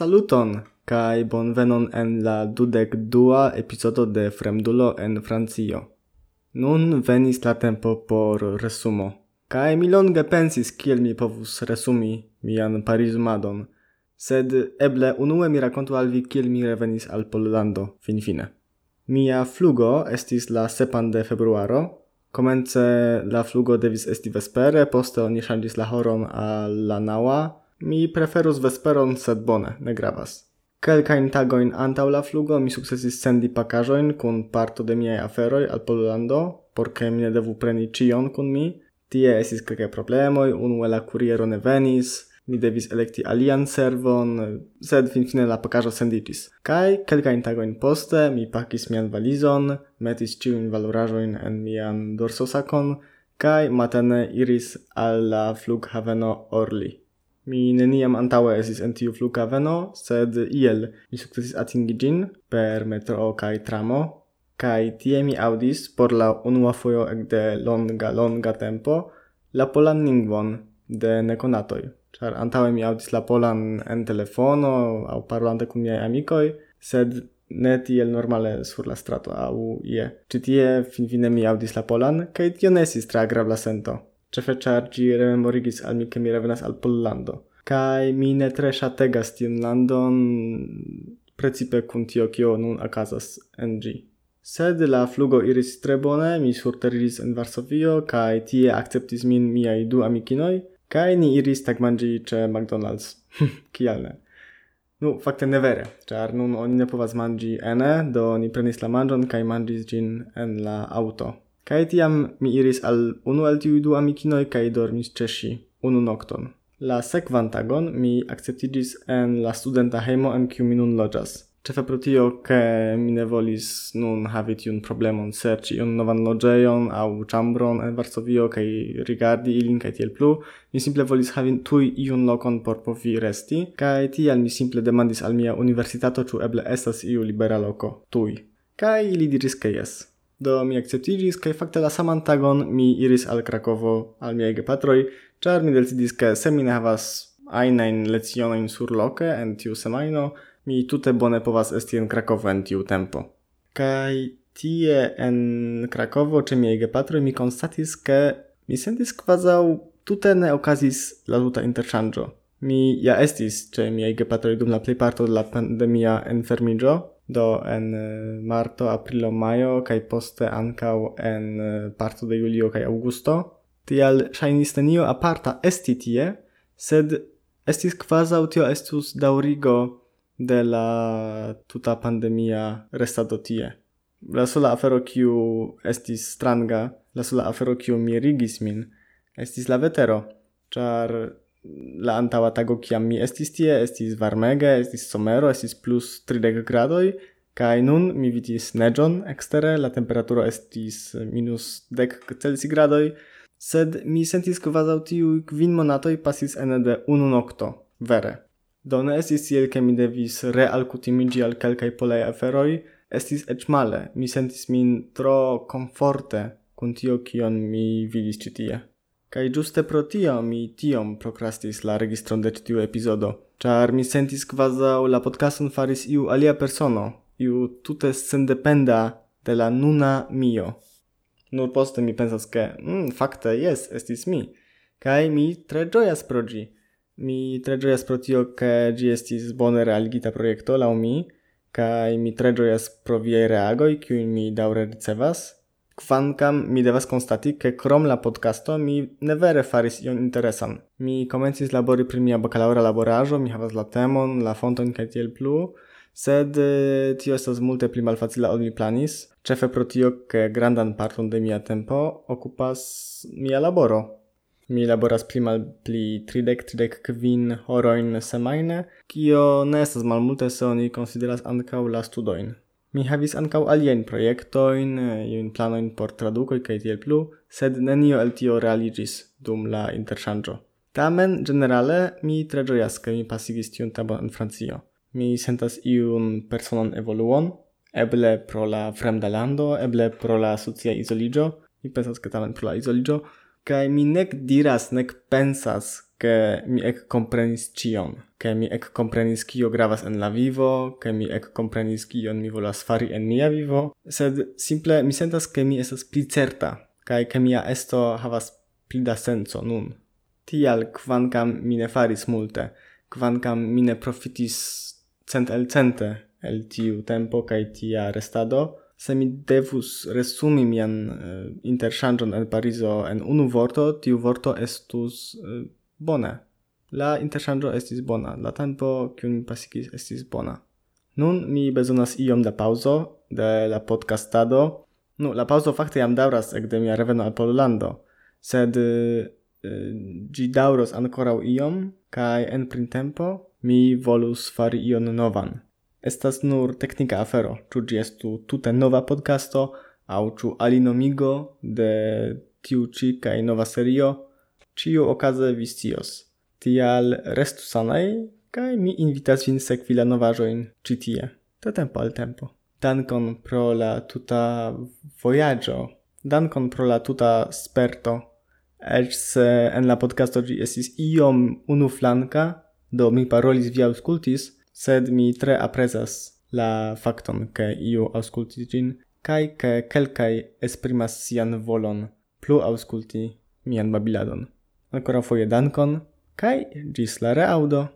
Saluton kai bonvenon en la dudek dua epizodo de Fremdulo en Francio. Nun venis la tempo por resumo. Kai mi longe pensis kiel mi povus resumi mian parizmadon, sed eble unue mi rakontu al vi kiel mi revenis al Pollando finfine. Mia flugo estis la sepan de februaro, Komence la flugo devis esti vespere, poste oni ŝanĝis la horon al la naŭa, Mi preferus vesperon, sed bone, ne gravas. Kelkain tagoin antau la flugo mi sukcesis sendi pakajoin kun parto de miei aferoi al Pollando, por mi ne devu preni cion kun mi. Tie esis kelkaj problemoi, unue la kuriero ne venis, mi devis electi alian servon, sed finfine la pakajo senditis. Kai, kelkain tagoin poste mi pakis mian valizon, metis ciuin valorajoin en mian dorsosakon kai matene iris al la flughaveno Orli. Mi neniam antaŭe estis en tiu flughaveno, sed iel mi sukcesis atingi ĝin per metro kaj tramo, kaj tie mi aŭdis por la unua fojo ekde longa, longa tempo la polan lingvon de nekonatoj. Ĉar antaŭe mi aŭdis la polan en telefono aŭ parolante kun miaj amikoj, sed ne tiel normale sur la strato aŭ ie. Ĉi tie finfine mi aŭdis la polan, kaj tio ne estis tre agrabla sento cefe char gi rememorigis al mi che mi revenas al Pollando. Kai mi ne tre shategas tiun landon precipe kun tio kio nun akazas en gi. Sed la flugo iris tre bone, mi surteriris en Varsovio, kai tie acceptis min miai du amikinoi, kai ni iris tagmangi ce McDonald's. Kial ne? Nu, fakte ne vere, ĉar nun oni ne povas mangi ene, do ni prenis la manĝon kaj mangis gin en la auto. Kai tiam mi iris al unu el tiu du amikinoj kai dormis ĉe ŝi unu nokton. La sekvan tagon mi akceptiĝis en la studenta hejmo en kiu mi nun loĝas. Ĉefe pro tio, ke mi ne volis nun havi tiun problemon serĉi iun novan loĝejon aŭ ĉambron en Varsovio kaj rigardi ilin kaj tiel plu, mi simple volis havi tuj iun lokon por povi resti, kaj tial mi simple demandis al mia universitato ĉu eble estas iu libera loko tuj. Kaj ili diris ke jes. Do mi acceptigis, kai facte la saman tagon mi iris al Krakovo al miei gepatroi, char mi decidis ke se mi ne havas ainain lezionoin sur loke en tiu semaino, mi tute bone povas esti en Krakovo en tiu tempo. Kai tie en Krakovo, ce miei gepatroi, mi constatis ke mi sentis kvazau tute ne okazis la tuta interchangio. Mi ja estis ce miei gepatroi dum la parto de la pandemia enfermigio, do en eh, marto, aprilo, majo, kaj poste ankaŭ en eh, parto de julio kaj augusto. Tial shainis nenio aparta esti tie, sed estis kvazaŭ tio estus daurigo de la tuta pandemia restado tie. La sola afero kiu estis stranga, la sola afero kiu mirigis min, estis la vetero, char la antaŭa tago kiam mi estis tie estis varmege, estis somero, estis plus 30 gradoj kaj nun mi vidis neĝon ekstere, la temperaturo estis minus 10 celsigradoj, sed mi sentis kvazaŭ tiuj kvin monatoj pasis ene de unu nokto, vere. Do ne estis tiel, ke mi devis realkutimiĝi al kelkaj polaj aferoj, estis eĉ male, mi sentis min tro komforte kun tio, kion mi vidis ĉi tie. Kaj giuste pro tio mi tiom procrastis la registron de tiu epizodo, ĉar mi sentis kvazaŭ la podcaston faris iu alia persono, iu tute sendependa de la nuna mio. Nur poste mi pensas ke, mm, fakte jes, estis mi. Kaj mi tre ĝojas pro ĝi. Mi tre ĝojas pro tio, ke ĝi estis bone realigita projekto laŭ mi, kaj mi tre ĝojas pro viei reagoi, kiu mi daŭre ricevas, Kvankam mi devas konstati, ke krom la podcasto mi ne vere faris ion interesan. Mi komencis labori pri mia bakalaŭra laboraĵo, mi havas la temon, la fonton kaj tiel plu, sed eh, tio estas multe pli malfacila ol mi planis, ĉefe pro tio, ke grandan parton de mia tempo okupas mia laboro. Mi laboras pli malpli 30-35 horojn semajne, kio ne estas malmulte se oni konsideras ankaŭ la studojn. Mi havis ankaŭ aliajn projektojn, eh, iujn planojn por tradukoj kaj tiel plu, sed nenio el tio realiĝis dum la interŝanĝo. Tamen, generale, mi tre ĝojas, ke mi pasigis tiun tempon en Francio. Mi sentas iun personan evoluon, eble pro la fremda lando, eble pro la socia izoliĝo, mi pensas ke tamen pro la izoliĝo, kaj mi nek diras, nek pensas, che mi ec comprenis cion, che mi ec comprenis kio gravas en la vivo, che mi ec comprenis kion mi volas fari en mia vivo, sed simple mi sentas che mi estas pli certa, kai che mia esto havas pli da senso nun. Tial quancam mi ne faris multe, quancam mi ne profitis cent el cente el tiu tempo kai tia restado, se mi devus resumi mian eh, uh, interchangion en Parizo en unu vorto, tiu vorto estus uh, Bone. La interchangio estis bona. La tempo, kiun mi pasigis, estis bona. Nun mi bezonas iom da pauzo de la podcastado. Nu, la pauzo fakte jam daŭras ekde mia reveno al Pollando, sed eh, ĝi uh, daŭros ankoraŭ iom kaj en printempo mi volus fari ion novan. Estas nur teknika afero, ĉu ĝi estu tute nova podcasto aŭ ĉu alinomigo de tiu ĉi kaj nova serio Ciu okaze vi scios. Tial restu sanaj kai mi invitas vin sekvi la novaĵojn ĉi tie. De tempo al tempo. Dankon pro la tuta vojaĝo. Dankon pro la tuta sperto. Eĉ se en la podcasto ĝi estis iom unuflanka, do mi parolis vi aŭskultis, sed mi tre aprezas la facton che io ausculti gin kai che quelcae esprimas sian volon plu ausculti mian babiladon. Corafo Dancon, kaj gis la reaudo.